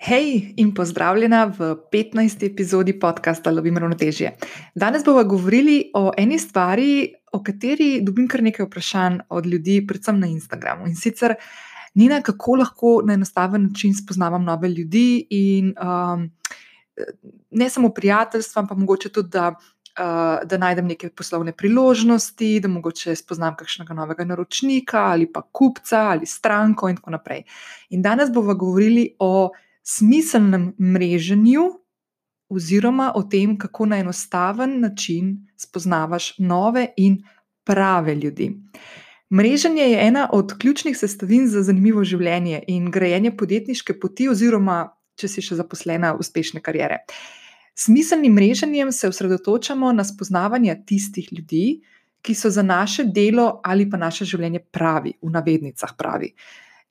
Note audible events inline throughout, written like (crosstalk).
Hej in pozdravljena v 15. epizodi podcasta Lovim ravnotežje. Danes bomo govorili o eni stvari, o kateri dobim kar nekaj vprašanj od ljudi, predvsem na Instagramu. In sicer, Nina, kako lahko na enostaven način spoznavam nove ljudi in um, ne samo prijateljstva, pa mogoče tudi, da, uh, da najdem neke poslovne priložnosti, da mogoče spoznam kakšnega novega naročnika ali pa kupca ali stranko in tako naprej. In danes bomo govorili o smiselnem mreženju, oziroma o tem, kako na enostaven način spoznavaš nove in prave ljudi. Mreženje je ena od ključnih sestavin za zanimivo življenje in grajenje podjetniške poti, oziroma če si še zaposlena, uspešne kariere. Smiselnim mreženjem se osredotočamo na spoznavanje tistih ljudi, ki so za naše delo ali pa naše življenje pravi, v navednicah pravi.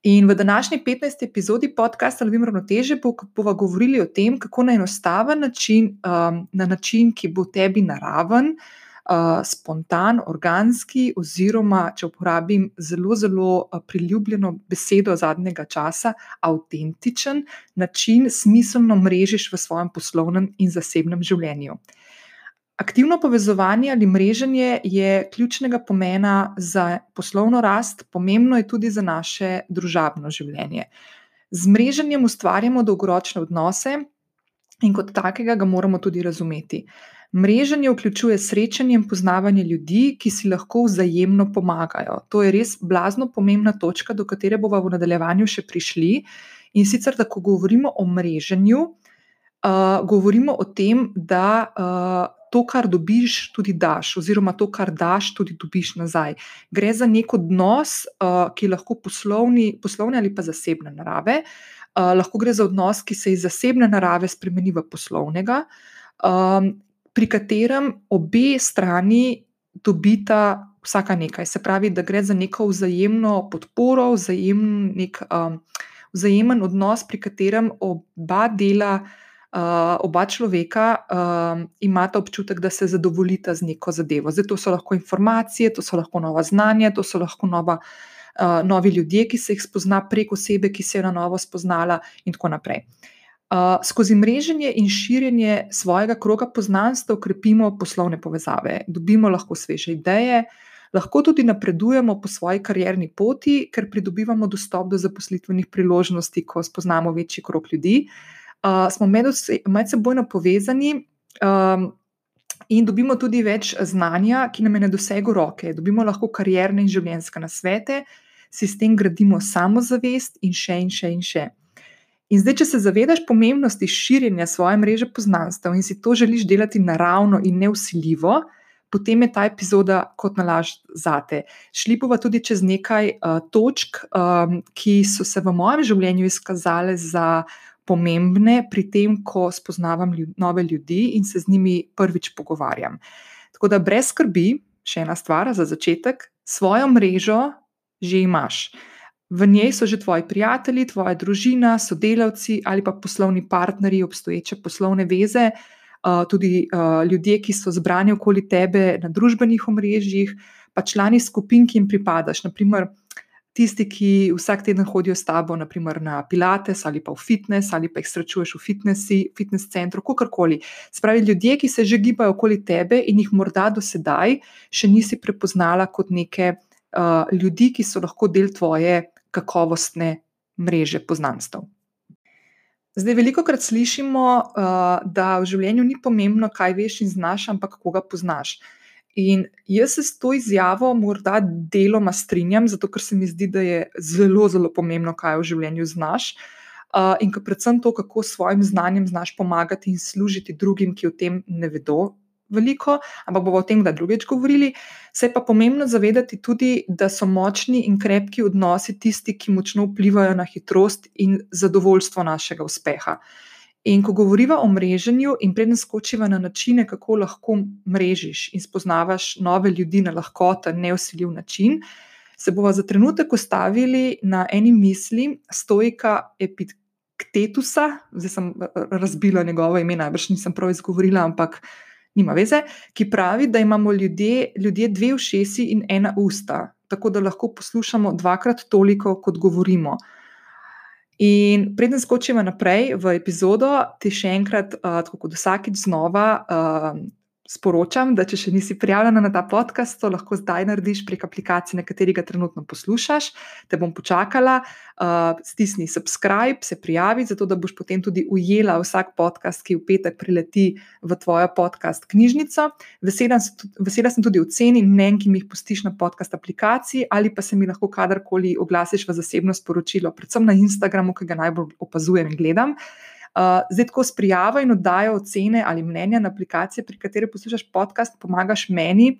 In v današnji 15. epizodi podcasta Lovim ravnoteže bomo govorili o tem, kako na enostaven način, um, na način, ki bo tebi naraven, uh, spontan, organski, oziroma, če uporabim zelo, zelo uh, priljubljeno besedo zadnjega časa, avtentičen način, smiselno mrežiš v svojem poslovnem in zasebnem življenju. Aktivno povezovanje ali mreženje je ključnega pomena za poslovno rast, pomembno je tudi za naše družabno življenje. Z mreženjem ustvarjamo dolgoročne odnose in kot takega ga moramo tudi razumeti. Mreženje vključuje srečanje in poznavanje ljudi, ki si lahko vzajemno pomagajo. To je res blazno pomembna točka, do katere bomo v nadaljevanju še prišli. In sicer, da ko govorimo o mreženju, uh, govorimo o tem, da uh, to, kar dobiš, tudi daš, oziroma to, kar daš, tudi dobiš nazaj. Gre za nek odnos, uh, ki je lahko poslovni, poslovne ali pa zasebne narave. Uh, lahko gre za odnos, ki se iz zasebne narave spremeni v poslovnega, um, pri katerem obe strani dobita vsaka nekaj. Se pravi, da gre za neko vzajemno podporo, vzajem, nek, um, vzajemen odnos, pri katerem oba dela uh, oba človeka uh, imata občutek, da se zadovoljita z neko zadevo. Zdaj, to so lahko informacije, to so lahko nova znanja, to so lahko nova, uh, novi ljudje, ki se jih spozna prek osebe, ki se je na novo spoznala, in tako naprej. Uh, skozi mreženje in širjenje svojega kroga poznanstva ukrepimo poslovne povezave, dobimo lahko sveže ideje, lahko tudi napredujemo po svoji karjerni poti, ker pridobivamo dostop do zaposlitvenih priložnosti, ko spoznamo večji krog ljudi. Uh, uh, smo medsebojno povezani um, in dobimo tudi več znanja, ki nam je na dosegu roke. Dobimo lahko karierne in življenjske nasvete, si s tem gradimo samozavest in še in še in še. In zdaj, če se zavedaš pomembnosti širjenja svoje mreže poznanstev in si to želiš delati naravno in neusiljivo, potem je ta epizoda kot nalaž zate. Šli bomo tudi čez nekaj uh, točk, um, ki so se v mojem življenju izkazale za pomembne pri tem, ko spoznavam ljud, nove ljudi in se z njimi prvič pogovarjam. Tako da brez skrbi, še ena stvar za začetek, svojo mrežo že imaš. V njej so že tvoji prijatelji, tvoja družina, sodelavci ali pa poslovni partnerji, obstoječe poslovne veze, tudi ljudje, ki so zbrani okoli tebe na družbenih omrežjih, pa člani skupin, ki jim pripadaš. Naprimer, tisti, ki vsak teden hodijo s tabo, naprimer na Pilates ali pa v fitness, ali pa jih srečuješ v fitnessi, fitness centru, kakorkoli. Spravi ljudje, ki se že gibajo okoli tebe in jih morda do sedaj še nisi prepoznala kot neke uh, ljudi, ki so lahko del tvoje kakovostne mreže poznanstv. Zdaj, veliko krat slišimo, uh, da v življenju ni pomembno, kaj veš in znaš, ampak koga poznaš. In jaz se s to izjavo morda deloma strinjam, zato ker se mi zdi, da je zelo, zelo pomembno, kaj v življenju znaš. Uh, in predvsem to, kako s svojim znanjem znaš pomagati in služiti drugim, ki o tem ne vedo veliko, ampak bomo o tem, da drugič govorili. Se je pa pomembno zavedati tudi, da so močni in krepki odnosi tisti, ki močno vplivajo na hitrost in zadovoljstvo našega uspeha. Uh, In ko govorimo o mreženju, in preden skočiva na načine, kako lahko mrežiš in spoznavaš nove ljudi na lahkoten, neusiljiv način, se bomo za trenutek ustavili na eni misli stojka Epiktetusa, zdaj sem razbila njegovo ime, najbrž nisem prav izgovorila, ampak nima veze, ki pravi, da imamo ljudje, ljudje dve ušesi in ena usta, tako da lahko poslušamo dvakrat toliko, kot govorimo. In preden skočimo naprej v epizodo, ti še enkrat, uh, tako kot vsakič znova, uh, sporočam, da če še nisi prijavljena na ta podcast, to lahko zdaj narediš prek aplikacije, na kateri ga trenutno poslušaš. Te bom počakala, uh, stisni subscribe, se prijavi, zato da boš potem tudi ujela vsak podcast, ki v petek prileti v tvojo podcast knjižnico. Vesela vesela sem tudi ocen in mnen, ki mi jih pustiš na podcast aplikaciji, ali pa se mi lahko kadarkoli oglasiš v zasebno sporočilo, predvsem na Instagramu, ki ga najbolj opazujem in gledam. Uh, zdaj, ko s prijavo in oddajo ocene ali mnenja na aplikacije, pri kateri poslušaš podcast, pomagaš meni,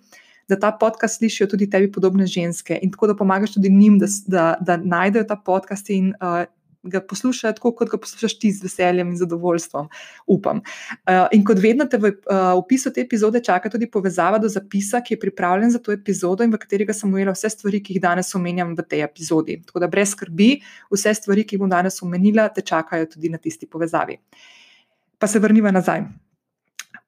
da ta podcast slišijo tudi tebi podobne ženske. In tako da pomagaš tudi njim, da, da, da najdejo ta podcast in uh, ga poslušajo tako, kot ga poslušaš ti z veseljem in zadovoljstvom, upam. Uh, in kot vedno te v uh, opisu te epizode čaka tudi povezava do zapisa, ki je pripravljen za to epizodo in v katerega sem ujela vse stvari, ki jih danes omenjam v tej epizodi. Tako da brez skrbi, vse stvari, ki jih bom danes omenila, te čakajo tudi na tisti povezavi. Pa se vrniva nazaj.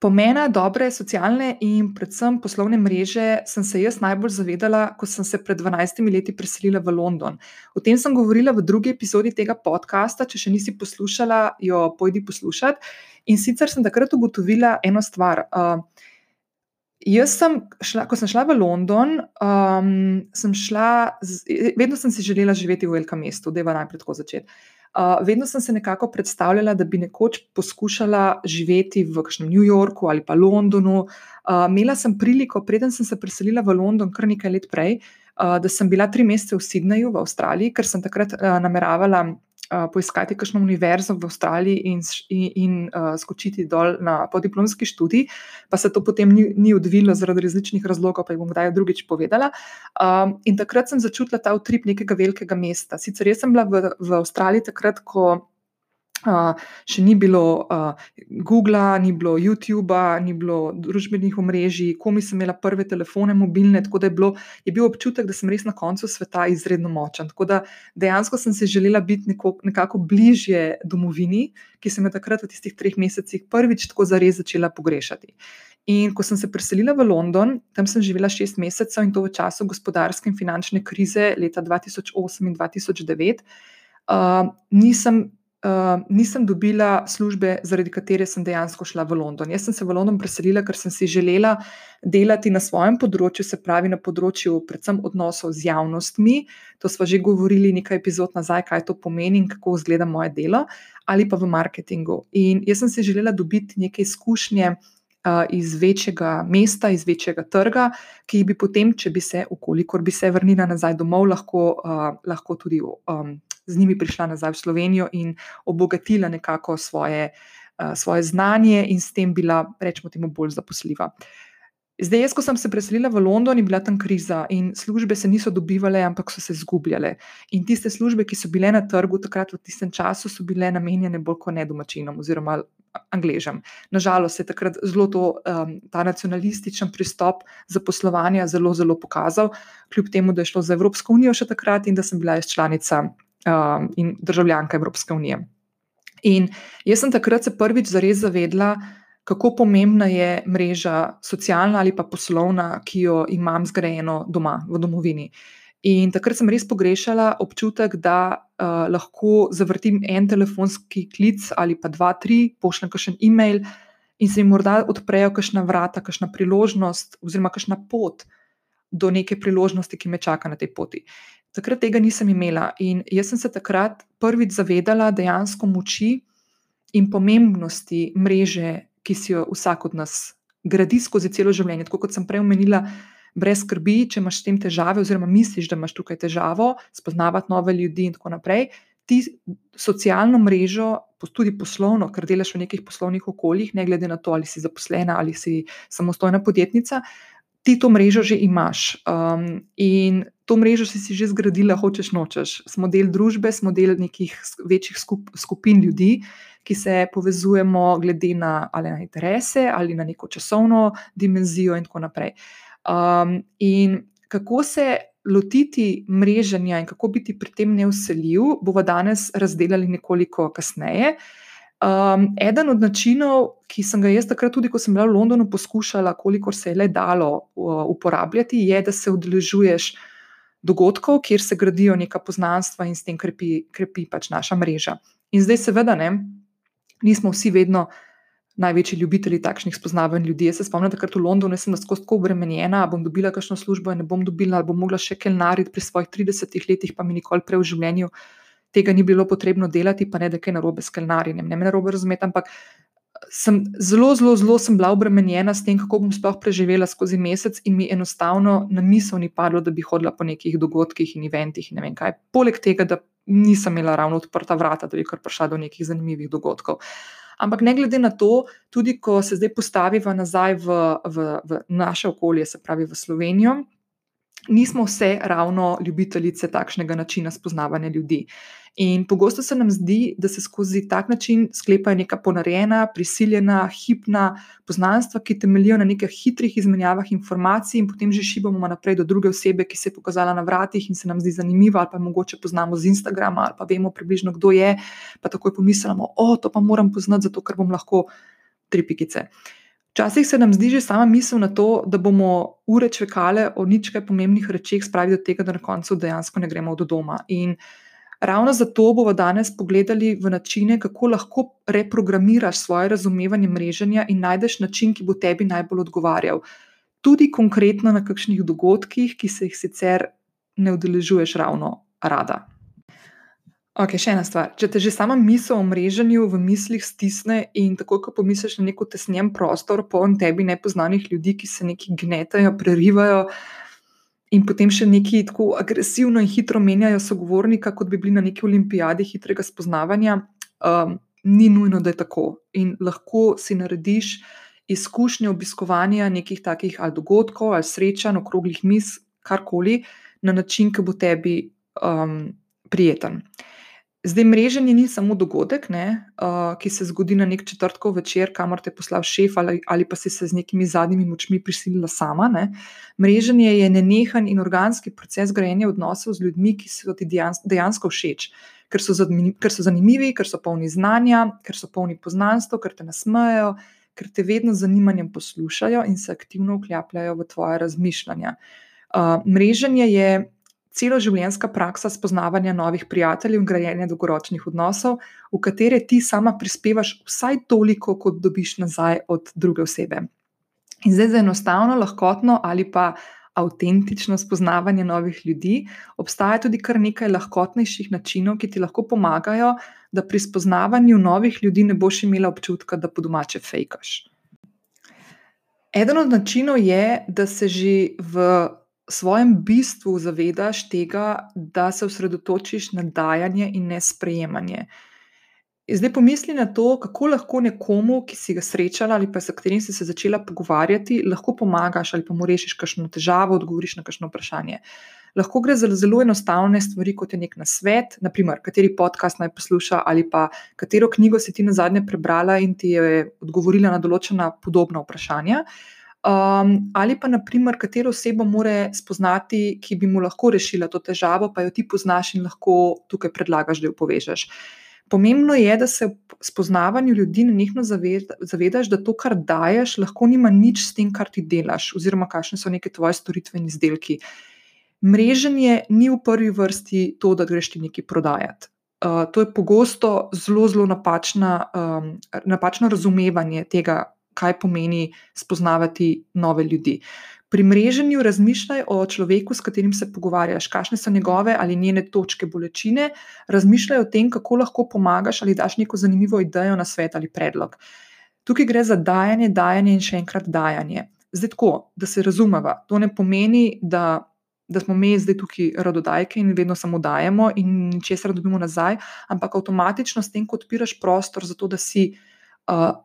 Pomena dobre socialne in predvsem poslovne mreže sem se jaz najbolj zavedala, ko sem se pred 12 leti preselila v London. O tem sem govorila v drugi epizodi tega podcasta. Če še nisi poslušala, jo pojdi poslušati. In sicer sem takrat ugotovila eno stvar. Uh, jaz sem šla, ko sem šla v London, um, sem šla, vedno sem si želela živeti v velikem mestu, da je najprej tako začeti. Uh, vedno sem se nekako predstavljala, da bi nekoč poskušala živeti v kakšnem New Yorku ali pa Londonu. Uh, imela sem priliko, preden sem se preselila v London, kar nekaj let prej, uh, da sem bila tri mesece v Sydneyju, v Avstraliji, ker sem takrat uh, nameravala uh, poiskati kakšno univerzo v Avstraliji in, in, in uh, skočiti dol na podiplomski študij, pa se to potem ni, ni odvilo zaradi različnih razlogov, pa jih bom kdaj drugič povedala. Um, in takrat sem začutila ta utrip nekega velikega mesta. Sicer jaz sem bila v, v Avstraliji takrat, ko še ni bilo uh, Google, ni bilo YouTube, ni bilo družbenih omrežij, komi sem imela prve telefone, mobilne, tako da je, bilo, je bil občutek, da sem res na koncu sveta izredno močen. Tako da dejansko sem se želela biti neko, nekako bližje domovini, ki sem jo takrat v tistih treh mesecih prvič tako zares začela pogrešati. In ko sem se preselila v London, tam sem živela šest mesecev in to v času gospodarske in finančne krize leta 2008 in 2009, uh, nisem uh, nisem dobila službe, zaradi katere sem dejansko šla v London. Jaz sem se v London preselila, ker sem si želela delati na svojem področju, se pravi na področju predvsem odnosov z javnostmi. To smo že govorili nekaj epizod nazaj, kaj to pomeni in kako izgleda moje delo, ali pa v marketingu. In jaz sem si želela dobiti neke izkušnje. Iz večjega mesta, iz večjega trga, ki bi potem, če bi se, ukolikor bi se vrnila nazaj domov, lahko, uh, lahko tudi um, z njimi prišla nazaj v Slovenijo in obogatila nekako svoje, uh, svoje znanje in s tem bila, rečemo, temu bolj zaposljiva. Zdaj, jaz, ko sem se preselila v London, je bila tam kriza in službe se niso dobivale, ampak so se izgubljale. In tiste službe, ki so bile na trgu takrat v tistem času, so bile namenjene bolj kot ne domačinom oziroma angležem. Nažalost, je takrat zelo to, um, ta nacionalističen pristop za poslovanje zelo, zelo pokazal, kljub temu, da je šlo za Evropsko unijo še takrat in da sem bila jaz članica um, in državljanka Evropske unije. In jaz sem takrat se prvič zares zavedla, kako pomembna je mreža, socialna ali pa poslovna, ki jo imam zgrajeno doma, v domovini. In takrat sem res pogrešala občutek, da uh, lahko zavrtim en telefonski klic ali pa dva, tri, pošljem kakšen e-mail in se jim morda odprejo kakšna vrata, kakšna priložnost oziroma kakšna pot do neke priložnosti, ki me čaka na tej poti. Takrat tega nisem imela in jaz sem se takrat prvič zavedala dejansko moči in pomembnosti mreže, ki si jo vsak od nas gradi skozi celo življenje. Tako kot sem prej omenila, brez skrbi, če imaš s tem težave, oziroma misliš, da imaš tukaj težavo, spoznavati nove ljudi in tako naprej. Ti socialno mrežo, tudi poslovno, ker delaš v nekih poslovnih okoljih, ne glede na to, ali si zaposlena ali si samostojna podjetnica, ti to mrežo že imaš. Um, in to mrežo si, si že zgradila, hočeš nočeš. Smo del družbe, smo del nekih večjih skup, skupin ljudi, ki se povezujemo glede na, na interese ali na neko časovno dimenzijo, in tako naprej. Um, in kako se lotiti mreženja in kako biti pri tem neuseljiv, bomo danes razdelili nekoliko kasneje. Um, eden od načinov, ki sem ga jaz takrat, tudi ko sem bila v Londonu, poskušala, kolikor se je le dalo uporabljati, je, da se udeležuješ dogodkov, kjer se gradijo neka poznanstva in s tem krepi, krepi pač naša mreža. In zdaj, seveda, ne, nismo vsi vedno največji ljubitelji takšnih spoznavanj ljudi. Jaz se spomnim, da v Londonu sem lahko tako obremenjena, bom dobila kakšno službo ne bom dobila, ali bom mogla še kaj narediti pri svojih 30 letih, pa mi nikoli prej v življenju tega ni bilo potrebno delati, pa ne da kaj narobe s kelnarjenjem. Ne me narobe razumeti, ampak sem zelo, zelo, zelo sem bila obremenjena s tem, kako bom sploh preživela skozi mesec, in mi enostavno na misel ni padlo, da bi hodila po nekih dogodkih in eventih in ne vem kaj. Poleg tega, da nisem imela ravno odprta vrata, da bi kar prišla do nekih zanimivih dogodkov. Ampak ne glede na to, tudi ko se zdaj postaviva nazaj v, v, v naše okolje, se pravi v Slovenijo, nismo vse ravno ljubitelice takšnega načina spoznavanja ljudi. In pogosto se nam zdi, da se skozi tak način sklepajo neka ponarejena, prisiljena, hipna poznanstva, ki temeljijo na nekih hitrih izmenjavah informacij, in potem že šibamo naprej do druge osebe, ki se je pokazala na vratih in se nam zdi zanimiva, ali pa mogoče poznamo z Instagrama, ali pa vemo približno, kdo je, pa takoj pomislimo, o, to pa moram poznati, zato ker bom lahko tri pikice. Včasih se nam zdi že sama misel na to, da bomo ure čekali o ničkaj pomembnih rečeh, spravi do tega, da na koncu dejansko ne gremo do doma. In ravno zato bomo danes pogledali v načine, kako lahko reprogramiraš svoje razumevanje mreženja in najdeš način, ki bo tebi najbolj odgovarjal. Tudi konkretno na kakšnih dogodkih, ki se jih sicer ne udeležuješ ravno rada. Ok, še ena stvar. Če te že sama misel o mreženju v mislih stisne in tako, ko pomisliš na neko tesnjen prostor, poln tebi nepoznanih ljudi, ki se neki gnetajo, prerivajo in potem še neki tako agresivno in hitro menjajo sogovornika, kot bi bili na neki olimpijadi hitrega spoznavanja, um, ni nujno, da je tako. In lahko si narediš izkušnje obiskovanja nekih takih ali dogodkov ali srečanj, okroglih mis, karkoli, na način, ki bo tebi um, prijeten. Zdaj, mreženje ni samo dogodek, ne, uh, ki se zgodi na nek četrtkov večer, kamor te poslal šef, ali, ali pa si se z nekimi zadnjimi močmi prisilila sama. Ne. Mreženje je nenehen in organski proces grajenja odnosov z ljudmi, ki so ti dejansko všeč, ker so, ker so zanimivi, ker so polni znanja, ker so polni poznanstva, ker te nasmejajo, ker te vedno z zanimanjem poslušajo in se aktivno vklapljajo v tvoje razmišljanja. Uh, mreženje je celoživljenjska praksa spoznavanja novih prijateljev in grajenja dolgoročnih odnosov, v katere ti sama prispevaš vsaj toliko, kot dobiš nazaj od druge osebe. In zdaj za enostavno, lahkotno ali pa avtentično spoznavanje novih ljudi obstaja tudi kar nekaj lahkotnejših načinov, ki ti lahko pomagajo, da pri spoznavanju novih ljudi ne boš imela občutka, da po domače fejkaš. Eden od načinov je, da se že v svojem bistvu zavedaš tega, da se osredotočiš na dajanje in ne sprejemanje. Zdaj pomisli na to, kako lahko nekomu, ki si ga srečala ali pa s katerim si se začela pogovarjati, lahko pomagaš ali pa mu rešiš kakšno težavo, odgovoriš na kakšno vprašanje. Lahko gre za zelo enostavne stvari, kot je nek nasvet, naprimer, kateri podcast naj posluša ali pa katero knjigo si ti na zadnje prebrala in ti je odgovorila na določena podobna vprašanja. Um, ali pa, naprimer, katero osebo mora spoznati, ki bi mu lahko rešila to težavo, pa jo ti poznaš in lahko tukaj predlagaš, da jo povežeš. Pomembno je, da se v spoznavanju ljudi nenehno zavedaš, da to, kar daješ, lahko nima nič s tem, kar ti delaš, oziroma kakšne so neke tvoje storitveni izdelki. Mreženje ni v prvi vrsti to, da greš ti nekaj prodajati. Uh, to je pogosto zelo, zelo napačna, um, napačno razumevanje tega, kaj pomeni spoznavati nove ljudi. Pri mreženju razmišljaj o človeku, s katerim se pogovarjaš, kakšne so njegove ali njene točke bolečine, razmišljaj o tem, kako lahko pomagaš ali daš neko zanimivo idejo na svet ali predlog. Tukaj gre za dajanje, dajanje in še enkrat dajanje. Zdaj, tako, da se razumeva, to ne pomeni, da, da smo mi zdaj tukaj radodajke in vedno samo dajemo in česar dobimo nazaj, ampak avtomatično s tem, ko odpiraš prostor za to, da si. Uh,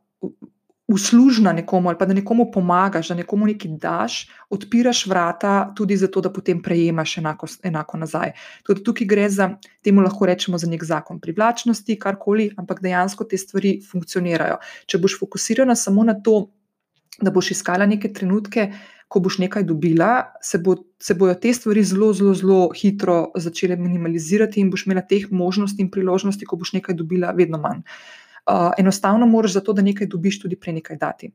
uslužna nekomu ali pa da nekomu pomagaš, da nekomu nekaj daš, odpiraš vrata tudi zato, da potem prejemaš enako, enako nazaj. Tudi tukaj gre za, temu lahko rečemo, za nek zakon privlačnosti, karkoli, ampak dejansko te stvari funkcionirajo. Če boš fokusirana samo na to, da boš iskala neke trenutke, ko boš nekaj dobila, se, bo, se bojo te stvari zelo, zelo, zelo hitro začele minimalizirati in boš imela teh možnosti in priložnosti, ko boš nekaj dobila, vedno manj. Uh, enostavno moraš za to, da nekaj dobiš, tudi prej nekaj dati.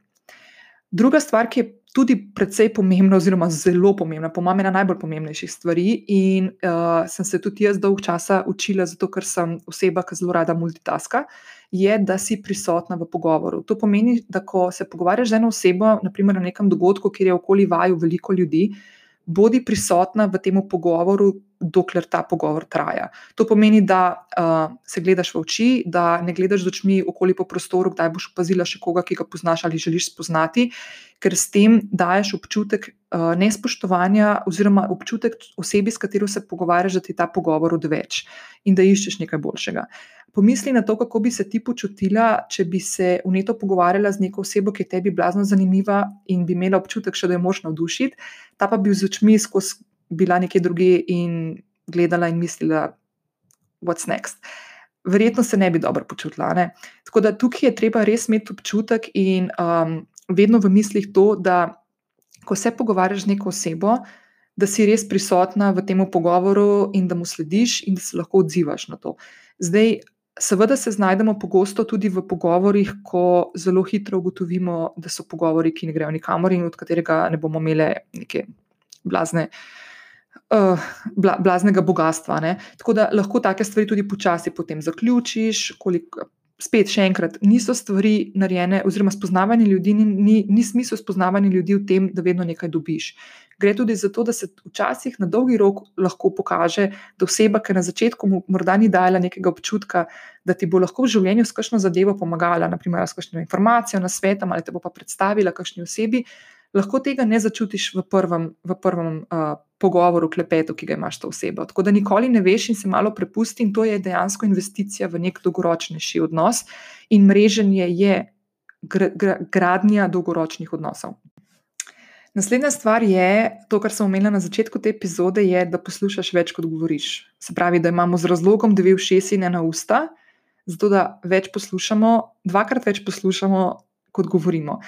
Druga stvar, ki je tudi precej pomembna, oziroma zelo pomembna, po mojem, ena najbolj pomembnejših stvari. In uh, sem se tudi jaz dolg časa učila, zato ker sem oseba, ki zelo rada multitaska, je, da si prisotna v pogovoru. To pomeni, da ko se pogovarjaš z eno osebo, naprimer na nekem dogodku, kjer je okoli vaju veliko ljudi, bodi prisotna v tem pogovoru, dokler ta pogovor traja. To pomeni, da uh, se gledaš v oči, da ne gledaš z očmi okoli po prostoru, kdaj boš opazila še koga, ki ga poznaš ali želiš spoznati, ker s tem daješ občutek uh, nespoštovanja oziroma občutek osebi, s katero se pogovarjaš, da ti ta pogovor odveč in da iščeš nekaj boljšega. Pomisli na to, kako bi se ti počutila, če bi se vneto pogovarjala z neko osebo, ki je tebi blazno zanimiva in bi imela občutek, še, da je moč navdušiti, ta pa bi z očmi skozi bila nekje druge in gledala in mislila, what's next. Verjetno se ne bi dobro počutila. Ne? Tako da tukaj je treba res imeti občutek in um, vedno v mislih to, da ko se pogovarjaš z neko osebo, da si res prisotna v tem pogovoru in da mu slediš in da se lahko odzivaš na to. Zdaj, seveda se znajdemo pogosto tudi v pogovorih, ko zelo hitro ugotovimo, da so pogovori, ki ne grejo nikamor in od katerega ne bomo imeli neke blazne uh, bla, blaznega bogatstva. Ne? Tako da lahko take stvari tudi počasi potem zaključiš. Koliko, spet, še enkrat, niso stvari narejene, oziroma spoznavanje ljudi, ni, ni, ni smisel spoznavanja ljudi v tem, da vedno nekaj dobiš. Gre tudi za to, da se včasih na dolgi rok lahko pokaže, da oseba, ki na začetku morda ni dala nekega občutka, da ti bo lahko v življenju s kakšno zadevo pomagala, naprimer s kakšno informacijo na svetu ali te bo pa predstavila kakšni osebi, lahko tega ne začutiš v prvem, v prvem uh, pogovoru, klepetu, ki ga imaš s to osebo. Tako da nikoli ne veš in se malo prepusti, in to je dejansko investicija v nek dolgoročnejši odnos, in mreženje je gr gr gradnja dolgoročnih odnosov. Naslednja stvar je, to, kar sem omenila na začetku te epizode, je, da poslušaš več, kot govoriš. Se pravi, da imamo z razlogom dve ušesi in ena usta, zato da več poslušamo, dvakrat več poslušamo, kot govorimo.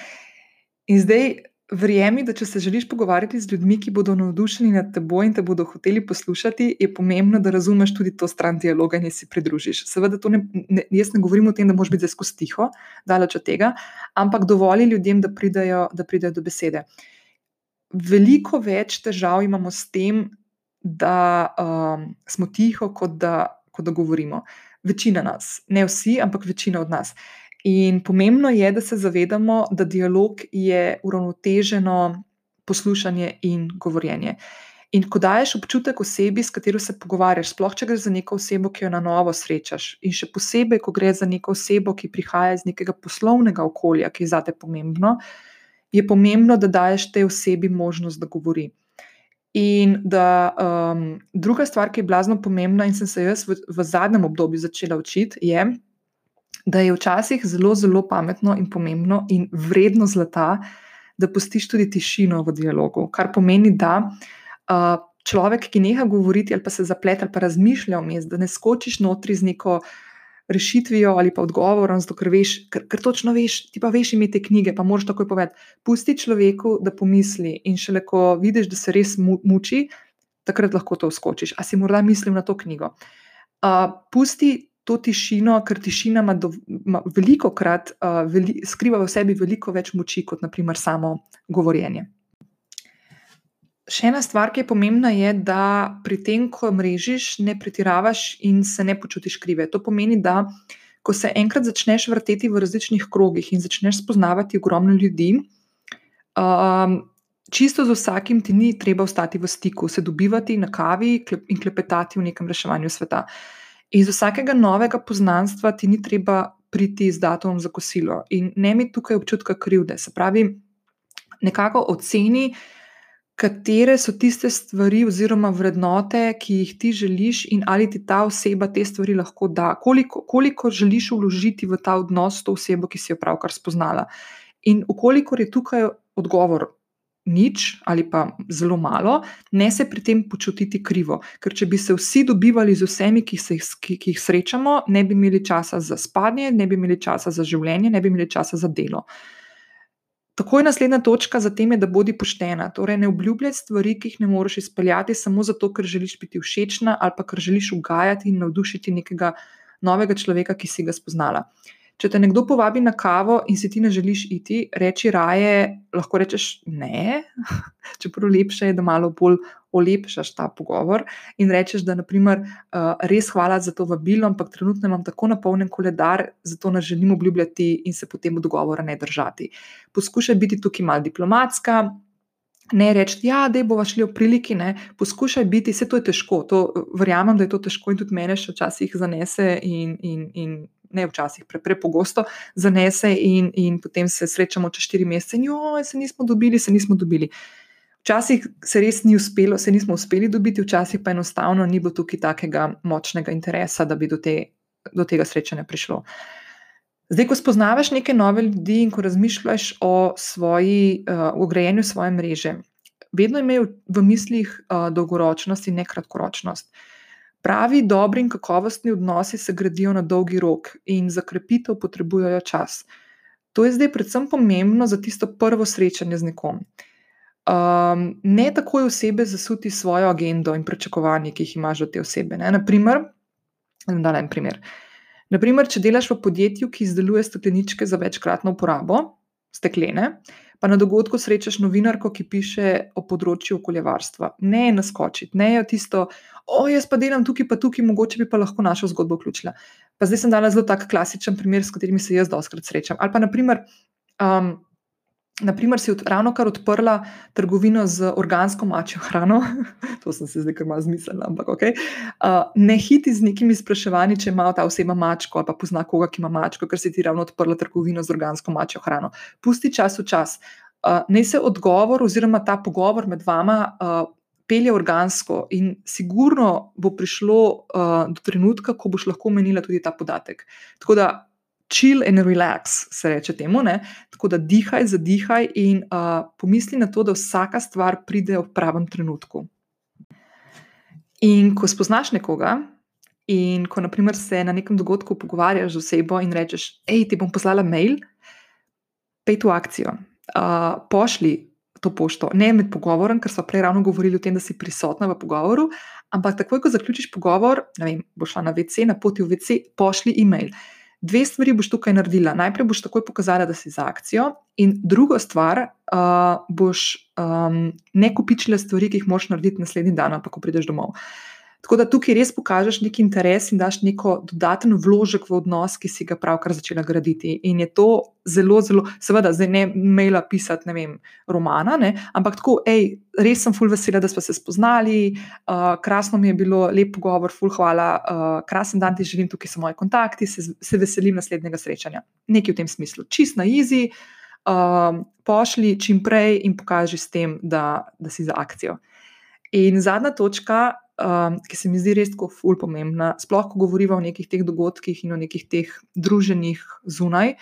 In zdaj Verjemi, da če se želiš pogovarjati z ljudmi, ki bodo navdušeni nad teboj in te bodo hoteli poslušati, je pomembno, da razumeš tudi to stran dialoga in si pridružiš. Seveda, ne, ne, jaz ne govorim o tem, da moraš biti zelo tiho, daleč od tega, ampak dovolj ljudem, da pridajo, da pridajo do besede. Veliko več težav imamo s tem, da um, smo tiho, kot da, kot da govorimo. Večina nas, ne vsi, ampak večina od nas. In pomembno je, da se zavedamo, da dialog je uravnoteženo poslušanje in govorjenje. In ko daješ občutek osebi, s katero se pogovarjaš, sploh če gre za neko osebo, ki jo na novo srečaš, in še posebej, ko gre za neko osebo, ki prihaja iz nekega poslovnega okolja, ki je zate pomembno, je pomembno, da daješ tej osebi možnost, da govori. In da um, druga stvar, ki je blazno pomembna, in sem se jaz v, v zadnjem obdobju začela učiti, je, da je včasih zelo, zelo pametno in pomembno in vredno zlata, da pustiš tudi tišino v dialogu. Kar pomeni, da uh, človek, ki neha govoriti ali pa se zaplete ali pa razmišlja vmes, da ne skočiš notri z neko rešitvijo ali pa odgovorom, zato ker veš, ker, ker točno veš, ti pa veš imeti knjige, pa moraš takoj povedati. Pusti človeku, da pomisli in šele ko vidiš, da se res muči, takrat lahko to skočiš. A si morda mislil na to knjigo? Uh, pusti to tišino, ker tišina ima, do, ima veliko krat, uh, veli, skriva v sebi veliko več moči kot naprimer samo govorjenje. Še ena stvar, ki je pomembna, je, da pri tem, ko mrežiš, ne pretiravaš in se ne počutiš krive. To pomeni, da ko se enkrat začneš vrteti v različnih krogih in začneš spoznavati ogromno ljudi, um, čisto z vsakim ti ni treba ostati v stiku, se dobivati na kavi in klepetati v nekem reševanju sveta. Iz vsakega novega poznanstva ti ni treba priti z datumom za kosilo in ne mi tukaj občutka krivde. Se pravi, nekako oceni, katere so tiste stvari oziroma vrednote, ki jih ti želiš in ali ti ta oseba te stvari lahko da, koliko, koliko želiš vložiti v ta odnos s to osebo, ki si jo pravkar spoznala. In ukolikor je tukaj odgovor nič ali pa zelo malo, ne se pri tem počutiti krivo. Ker če bi se vsi dobivali z vsemi, ki, se, ki, ki jih srečamo, ne bi imeli časa za spanje, ne bi imeli časa za življenje, ne bi imeli časa za delo. Tako je naslednja točka za tem, da bodi poštena. Torej, ne obljubljaj stvari, ki jih ne moreš izpeljati, samo zato, ker želiš biti všečna ali pa ker želiš ugajati in navdušiti nekega novega človeka, ki si ga spoznala. Če te nekdo povabi na kavo in si ti ne želiš iti, reči raje, lahko rečeš ne, (laughs) čeprav lepše je, da malo bolj olepšaš ta pogovor in rečeš, da naprimer, res hvala za to vabilo, ampak trenutno imam tako napolnjen koledar, zato ne želim obljubljati in se potem dogovora ne držati. Poskušaj biti tukaj malo diplomatska. Ne reči, ja, da bomo šli v priliki, ne. poskušaj biti, vse to je težko, to, verjamem, da je to težko in tudi mene še včasih zanese, in, in, in ne včasih, prepogosto pre zanese, in, in potem se srečamo čez štiri mesece, in jo, se nismo dobili, se nismo dobili. Včasih se res ni uspelo, se nismo uspeli dobiti, včasih pa enostavno ni bilo tukaj takega močnega interesa, da bi do, te, do tega srečanja prišlo. Zdaj, ko spoznavaš neke nove ljudi in ko razmišljaš o svoji, uh, o grajenju svoje mreže, vedno imej v mislih uh, dolgoročnost in ne kratkoročnost. Pravi, dobri in kakovostni odnosi se gradijo na dolgi rok in za krepitev potrebujejo čas. To je zdaj predvsem pomembno za tisto prvo srečanje z nekom. Um, ne takoj osebe zasuti svojo agendo in pričakovanje, ki jih imaš od te osebe. Ne? Naprimer, da en primer. Naprimer, če delaš v podjetju, ki izdeluje stekleničke za večkratno uporabo, steklene, pa na dogodku srečaš novinarko, ki piše o področju okoljevarstva. Ne je naskočiti, ne je tisto, o, jaz pa delam tukaj, pa tukaj, mogoče bi pa lahko našo zgodbo vključila. Pa zdaj sem dala zelo tak klasičen primer, s katerimi se jaz doskrat srečam. Ali pa naprimer. Um, Naprimer, si od, ravno kar odprla trgovino z organsko mačjo hrano, (laughs) to sem se zdaj kar malo zmislila, ampak ok. Uh, ne hiti z nekimi spraševanji, če ima ta oseba mačko ali pa pozna koga, ki ima mačko, ker si ti ravno odprla trgovino z organsko mačjo hrano. Pusti čas v čas. Uh, naj se odgovor oziroma ta pogovor med vama uh, pelje organsko in sigurno bo prišlo uh, do trenutka, ko boš lahko omenila tudi ta podatek. Tako da chill and relax, se reče temu. Ne? Tako da dihaj, zadihaj in uh, pomisli na to, da vsaka stvar pride v pravem trenutku. In ko spoznaš nekoga, in ko naprimer, se na nekem dogodku pogovarjaš z osebo in rečeš, hej, ti bom poslala mail, pej tu akcijo, uh, pošli. To pošto, ne med pogovorom, ker smo prej ravno govorili o tem, da si prisotna v pogovoru, ampak takoj, ko zaključiš pogovor, ne vem, boš šla na VC, na poti v VC, pošli e-mail. Dve stvari boš tukaj naredila. Najprej boš takoj pokazala, da si za akcijo, in druga stvar, uh, boš um, ne kupičila stvari, ki jih moš narediti naslednji dan, pa ko prideš domov. Uh, Tako da tukaj res pokažeš neki interes in daš neko dodaten vložek v odnos, ki si ga pravkar začela graditi. In je to zelo, zelo, seveda, zdaj ne maila pisati, ne vem, romana, ne, ampak tako, hej, res sem full vesela, da smo se spoznali, uh, krasno mi je bilo, lep pogovor, full hvala, uh, krasen dan ti želim, tukaj so moji kontakti, se, se veselim naslednjega srečanja. Nekaj v tem smislu, čist na easy. Uh, pošli čim prej in pokaži s tem, da, da si za akcijo. In zadnja točka, um, ki se mi zdi res tako ful pomembna, sploh ko govorimo o nekih teh dogodkih in o nekih teh druženjih zunaj,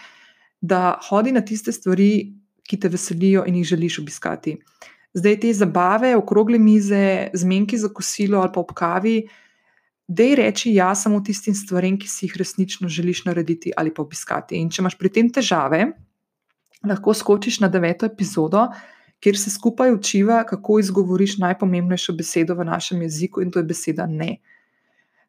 da hodi na tiste stvari, ki te veselijo in jih želiš obiskati. Zdaj te zabave, okrogle mize, zmenki za kosilo ali pa ob kavi, da je reči ja samo tistim stvarem, ki si jih resnično želiš narediti ali pa obiskati. In če imaš pri tem težave, lahko skočiš na deveto epizodo, kjer se skupaj učiva, kako izgovoriš najpomembnejšo besedo v našem jeziku, in to je beseda ne.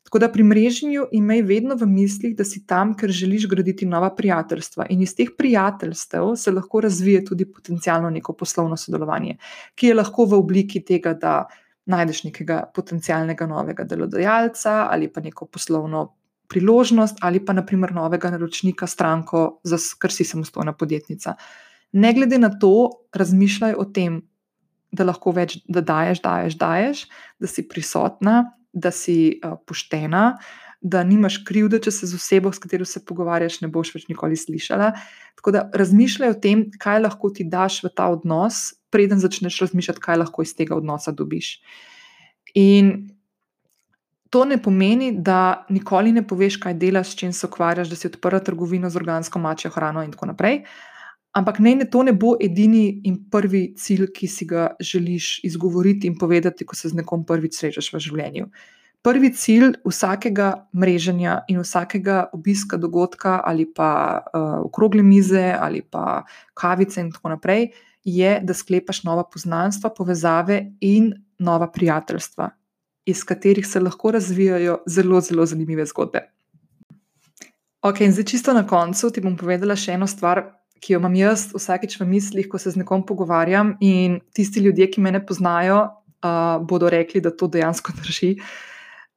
Tako da pri mreženju imej vedno v mislih, da si tam, ker želiš graditi nova prijateljstva. In iz teh prijateljstev se lahko razvije tudi potencijalno neko poslovno sodelovanje, ki je lahko v obliki tega, da najdeš nekega potencijalnega novega delodajalca ali pa neko poslovno priložnost, ali pa naprimer novega naročnika, stranko, ker si samostojna podjetnica ne glede na to, razmišljaj o tem, da lahko več, da daješ, daješ, daješ, da si prisotna, da si uh, poštena, da nimaš krivde, če se z osebo, s katero se pogovarjaš, ne boš več nikoli slišala. Tako da razmišljaj o tem, kaj lahko ti daš v ta odnos, preden začneš razmišljati, kaj lahko iz tega odnosa dobiš. In to ne pomeni, da nikoli ne poveš, kaj delaš, s čim se ukvarjaš, da si odprla trgovino z organsko mačjo hrano in tako naprej. Ampak ne, ne, to ne bo edini in prvi cilj, ki si ga želiš izgovoriti in povedati, ko se z nekom prvič srečaš v življenju. Prvi cilj vsakega mreženja in vsakega obiska dogodka ali pa uh, okrogle mize ali pa kavice in tako naprej je, da sklepaš nova poznanstva, povezave in nova prijateljstva, iz katerih se lahko razvijajo zelo, zelo zanimive zgodbe. Ok, in zdaj čisto na koncu ti bom povedala še eno stvar, ki jo imam jaz vsakeč v mislih, ko se z nekom pogovarjam. In tisti ljudje, ki me ne poznajo, uh, bodo rekli, da to dejansko (laughs) drži.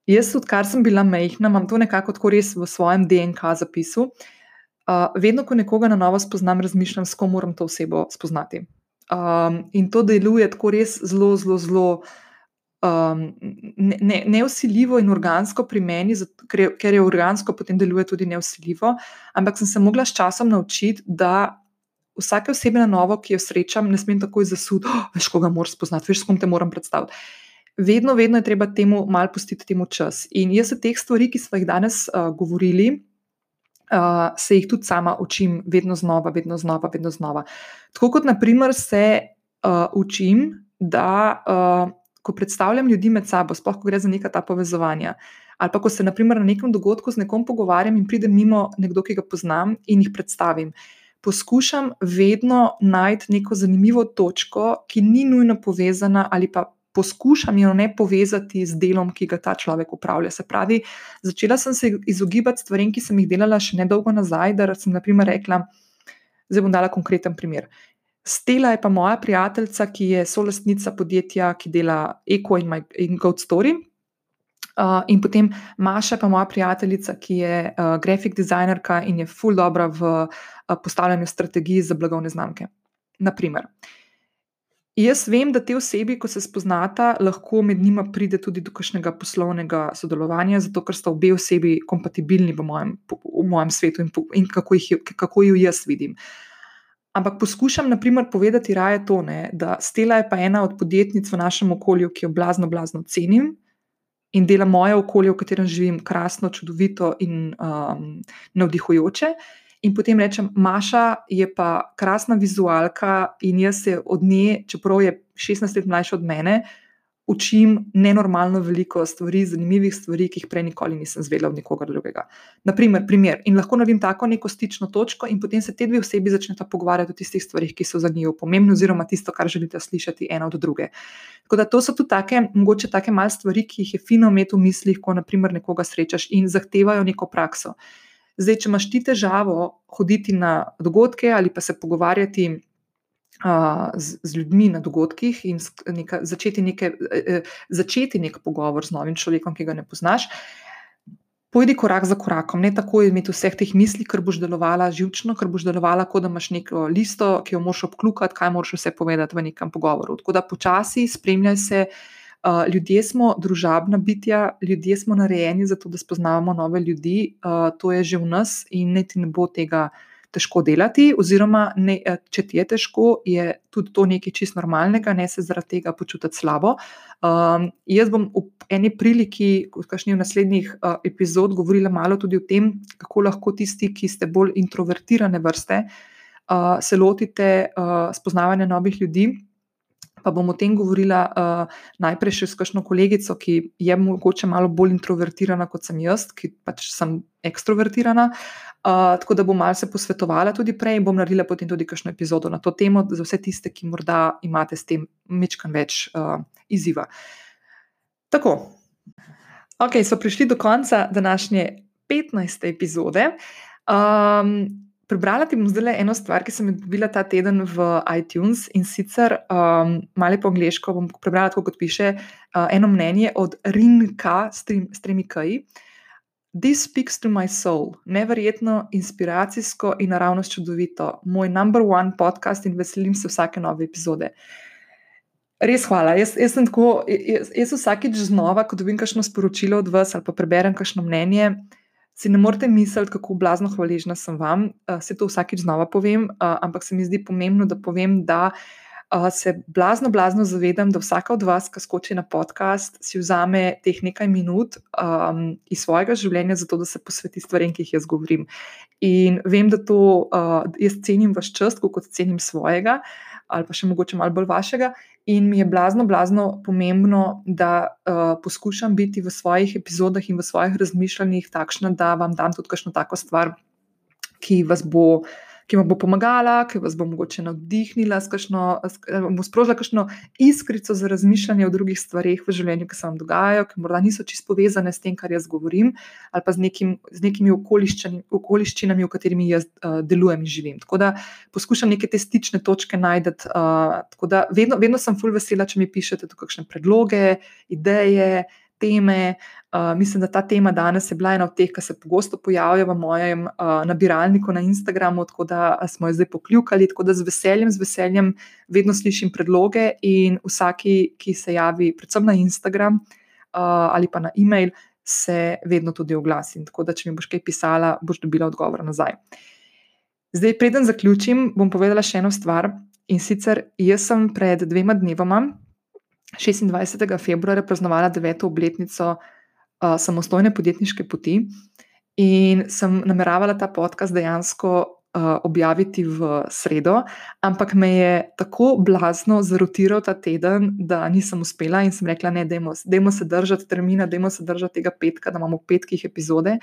Jaz, odkar sem bila mehna, imam to nekako tako res v svojem DNK zapisu. Uh, vedno, ko nekoga na novo spoznam, razmišljam, s kom moram to osebo spoznati. Um, in to deluje tako res zelo, zelo, zelo um, neusiljivo in organsko pri meni, zato, ker, je, ker je organsko, potem deluje tudi neusiljivo. Ampak sem se mogla s časom naučiti, da vsake osebe na novo, ki jo srečam, ne smem takoj zasuditi, oh, veš, koga moram spoznati, veš, s kom te moram predstaviti. Vedno, vedno je treba temu malo pustiti temu čas. In jaz se teh stvari, ki smo jih danes uh, govorili, uh, se jih tudi sama učim, vedno znova, vedno znova, vedno znova. Tako kot, naprimer, se uh, učim, da uh, ko predstavljam ljudi med sabo, sploh ko gre za neka ta povezovanja. Ali pa ko se naprimer, na nekem dogodku z nekom pogovarjam in pride mimo nekdo, ki ga poznam in jih predstavim. Poskušam vedno najti neko zanimivo točko, ki ni nujno povezana, ali pa poskušam jo ne povezati z delom, ki ga ta človek upravlja. Se pravi, začela sem se izogibati stvarem, ki sem jih delala še nedolgo nazaj, da sem naprimer rekla, zdaj bom dala konkreten primer. Stela je pa moja prijateljica, ki je solastnica podjetja, ki dela Eko in, in Goat Story. Uh, in potem Maša, pa moja prijateljica, ki je uh, grafik dizajnerka in je full dobra v uh, postavljanju strategij za blagovne znamke. Naprimer. Jaz vem, da te osebi, ko se spoznata, lahko med njima pride tudi do kakšnega poslovnega sodelovanja, zato ker sta obe osebi kompatibilni v mojem, v mojem svetu in, in kako, jih, kako jo jaz vidim. Uh, Ampak poskušam, na primer, povedati raje to, ne, da Stela je pa ena od podjetnic v našem okolju, ki jo blazno, blazno cenim in dela moje okolje, v katerem živim, krasno, čudovito in um, navdihujoče. In potem rečem, Maša je pa krasna vizualka in jaz se od nje, čeprav je 16 let mlajša od mene, učim nenormalno veliko stvari, zanimivih stvari, ki jih prej nikoli nisem zvedela od nikogar drugega. Naprimer, primer. In lahko naredim tako neko stično točko, in potem se te dve osebi začneta pogovarjati o tistih stvarih, ki so za njo pomembne, oziroma tisto, kar želite slišati ena od druge. Tako da to so tudi take, mogoče take malce stvari, ki jih je fino imeti v mislih, ko naprimer nekoga srečaš in zahtevajo neko prakso. Zdaj, če imaš ti težavo hoditi na dogodke ali pa se pogovarjati z, z ljudmi na dogodkih in neka, začeti, neke, e, e, začeti nek pogovor z novim človekom, ki ga ne poznaš. Pojdi korak za korakom, ne tako imeti vseh teh misli, ker boš delovala živčno, ker boš delovala, kot da imaš neko listo, ki jo moraš obklukati, kaj moraš vse povedati v nekem pogovoru. Tako da počasi spremljaj se. Uh, ljudje smo družabna bitja, ljudje smo narejeni za to, da spoznavamo nove ljudi, uh, to je že v nas in ne ti ne bo tega težko delati, oziroma ne, eh, če ti je težko, je tudi to nekaj čist normalnega, ne se zaradi tega počutiti slabo. Um, jaz bom v eni priliki, kot kašni v naslednjih uh, epizod, govorila malo tudi o tem, kako lahko tisti, ki ste bolj introvertirane vrste, uh, se lotite uh, spoznavanja novih ljudi. Pa bom o tem govorila uh, najprej še s kakšno kolegico, ki je mogoče malo bolj introvertirana kot sem jaz, ki pač sem ekstrovertirana. Uh, tako da bom malce posvetovala tudi prej in bom naredila potem tudi kakšno epizodo na to temo, za vse tiste, ki morda imate s tem mečkan več uh, izziva. Tako, ok, so prišli do konca današnje 15. epizode. Um, Prebrala ti bom zdaj eno stvar, ki sem jo dobila ta teden v iTunes in sicer um, malo po angliško bom prebrala, kot piše, uh, eno mnenje od Rinka s tremi kaji. Uh, This speaks to my soul, neverjetno, inspiracijsko in naravnost čudovito, moj number one podcast in veselim se vsake nove epizode. Res hvala. Jaz, jaz sem tako, jaz, jaz vsakič znova, ko dobim kakšno sporočilo od vas ali pa preberem kakšno mnenje, si ne morete misliti, kako blazno hvaležna sem vam. Uh, se to vsakič znova povem, uh, ampak se mi zdi pomembno, da povem, da uh, se blazno, blazno zavedam, da vsaka od vas, ki skoči na podcast, si vzame teh nekaj minut um, iz svojega življenja, zato da se posveti stvarem, ki jih jaz govorim. In vem, da to uh, jaz cenim vaš čas, kot cenim svojega, ali pa še mogoče malo bolj vašega. In mi je blazno, blazno pomembno, da uh, poskušam biti v svojih epizodah in v svojih razmišljanjih takšna, da vam dam tudi kakšno tako stvar, ki vas bo ki vam bo pomagala, ki vas bo mogoče navdihnila, bo sprožila kakšno iskrico za razmišljanje o drugih stvarih v življenju, ki se vam dogajajo, ki morda niso čisto povezane s tem, kar jaz govorim, ali pa z, nekim, z nekimi okoliščinami, v katerimi jaz uh, delujem in živim. Tako da poskušam neke te stične točke najti. Uh, tako da vedno, vedno sem full vesela, če mi pišete tu kakšne predloge, ideje teme. Uh, mislim, da ta tema danes je bila ena od teh, ki se pogosto pojavlja v mojem uh, nabiralniku na Instagramu, tako da smo jo zdaj pokljukali. Tako da z veseljem, z veseljem vedno slišim predloge in vsaki, ki se javi, predvsem na Instagram uh, ali pa na e-mail, se vedno tudi oglasim. Tako da, če mi boš kaj pisala, boš dobila odgovor nazaj. Zdaj, preden zaključim, bom povedala še eno stvar. In sicer, jaz sem pred dvema dnevoma, 26. februarja praznovala deveto obletnico uh, samostojne podjetniške poti in sem nameravala ta podcast dejansko uh, objaviti v sredo, ampak me je tako blazno zarotiral ta teden, da nisem uspela in sem rekla: ne, dajmo se držati termina, dajmo se držati tega petka, da imamo v petkih epizode.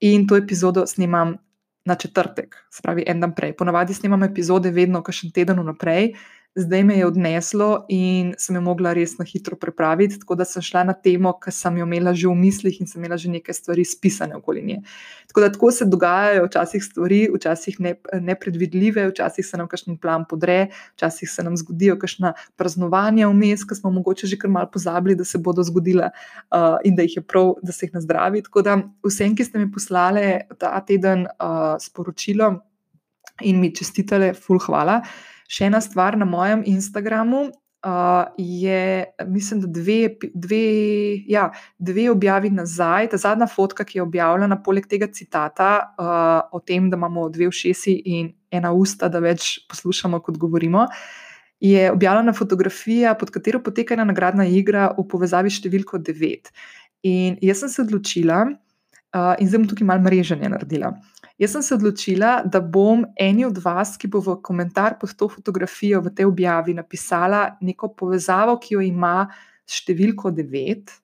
In to epizodo snimam na četrtek, se pravi en dan prej. Ponavadi snimam epizode vedno, kakšen teden vnaprej, zdaj me je odneslo in sem jo mogla res na hitro prepraviti, tako da sem šla na temo, ki sem jo imela že v mislih in sem imela že nekaj stvari spisane okoli nje. Tako da tako se dogajajo včasih stvari, včasih ne, nepredvidljive, včasih se nam kakšen plan podre, včasih se nam zgodijo kakšna praznovanja vmes, ki smo mogoče že kar mal pozabili, da se bodo zgodila uh, in da jih je prav, da se jih nazdravi. Tako da vsem, ki ste mi poslali ta teden uh, sporočilo in mi čestitele, full hvala. Še ena stvar na mojem Instagramu uh, je, mislim, da dve, dve, ja, dve objavi nazaj, ta zadnja fotka, ki je objavljena, poleg tega citata uh, o tem, da imamo dve ušesi in ena usta, da več poslušamo, kot govorimo. Je objavljena fotografija, pod katero poteka ena nagradna igra v povezavi s številko 9. In jaz sem se odločila, uh, in zdaj bom tukaj malo mreženje naredila. Jaz sem se odločila, da bom eni od vas, ki bo v komentar pod to fotografijo v tej objavi napisala neko povezavo, ki jo ima s številko 9.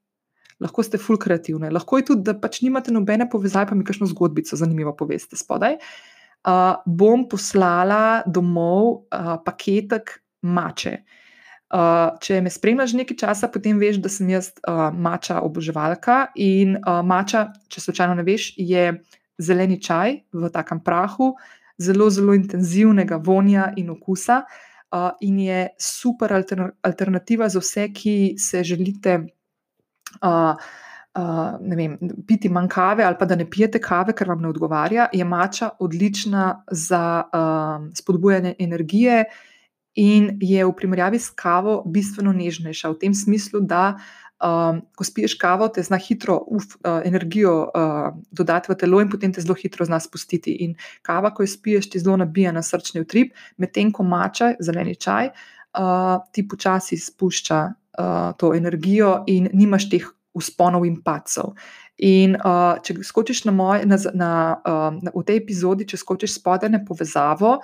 Lahko ste full kreativni, lahko je tudi, da pač nimate nobene povezave, pa mi kakšno zgodbico zanimivo poveste spodaj. Uh, bom poslala domov uh, paketek mače. Uh, če me spremljaš nekaj časa, potem veš, da sem jaz uh, mača oboževalka. In uh, mača, če slučajno ne veš, je zeleni čaj v takem prahu, zelo, zelo intenzivnega vonja in okusa, uh, in je super alter, alternativa za vse, ki se želite. Uh, Uh, vem, piti manj kave, ali pa da ne pijete kave, ker vam ne odgovarja, je mača odlična za uh, spodbujanje energije in je v primerjavi s kavo bistveno nežnejša, v tem smislu, da uh, um, ko spiješ kavo, te zna hitro uf, uh, energijo uh, dodati v telo in potem te zelo hitro zna spustiti. In kava, ko jo spiješ, ti zelo nabija na srčni utrip, medtem ko mača, zeleni čaj, uh, ti počasi spušča uh, to energijo in nimaš teh usponov in pacov. In uh, če skočiš na moj, na, na, uh, na, v tej epizodi, če skočiš spodaj na povezavo,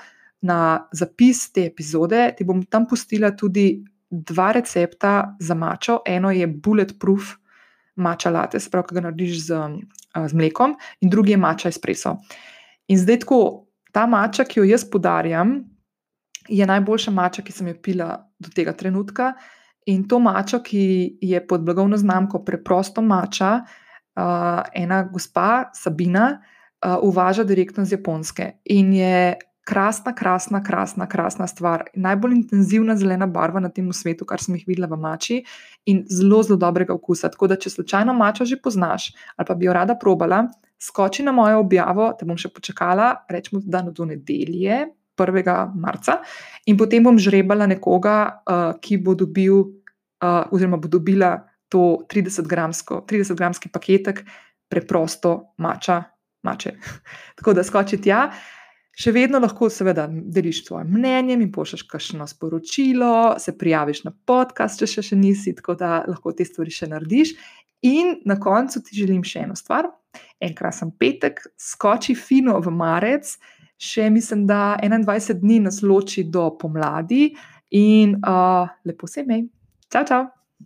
na zapis te epizode, ti bom tam pustila tudi dva recepta za mačo. Eno je bulletproof mača latte, se pravi, ki ga narediš z, z mlekom, in drugi je mača espresso. In zdaj tako, ta mača, ki jo jaz podarjam, je najboljša mača, ki sem jo pila do tega trenutka. In to mačo, ki je pod blagovno znamko Preprosto mača, uh, ena gospa Sabina, uh, uvaža direktno z Japonske. In je krasna, krasna, krasna, krasna stvar. Najbolj intenzivna zelena barva na tem svetu, kar sem jih videla v mači, in zelo, zelo dobrega okusa. Tako da, če slučajno mačo že poznaš ali pa bi jo rada probala, skoči na mojo objavo, te bom še počakala, rečemo, da do nedelje, 1. marca, in potem bom žrebala nekoga, uh, ki bo dobil, uh, oziroma bo dobila to 30-gramski 30 paketek, preprosto mača. Mače. (laughs) Tako da skoči tja. Še vedno lahko, seveda, deliš svoje mnenje in pošljaš kakšno sporočilo, se prijaviš na podcast, če še, še nisi, tako da lahko te stvari še narediš. In na koncu ti želim še eno stvar. En krasen petek, skoči fino v marec, še mislim, da 21 dni nas loči do pomladi in uh, lepo se imej. Čau, čau!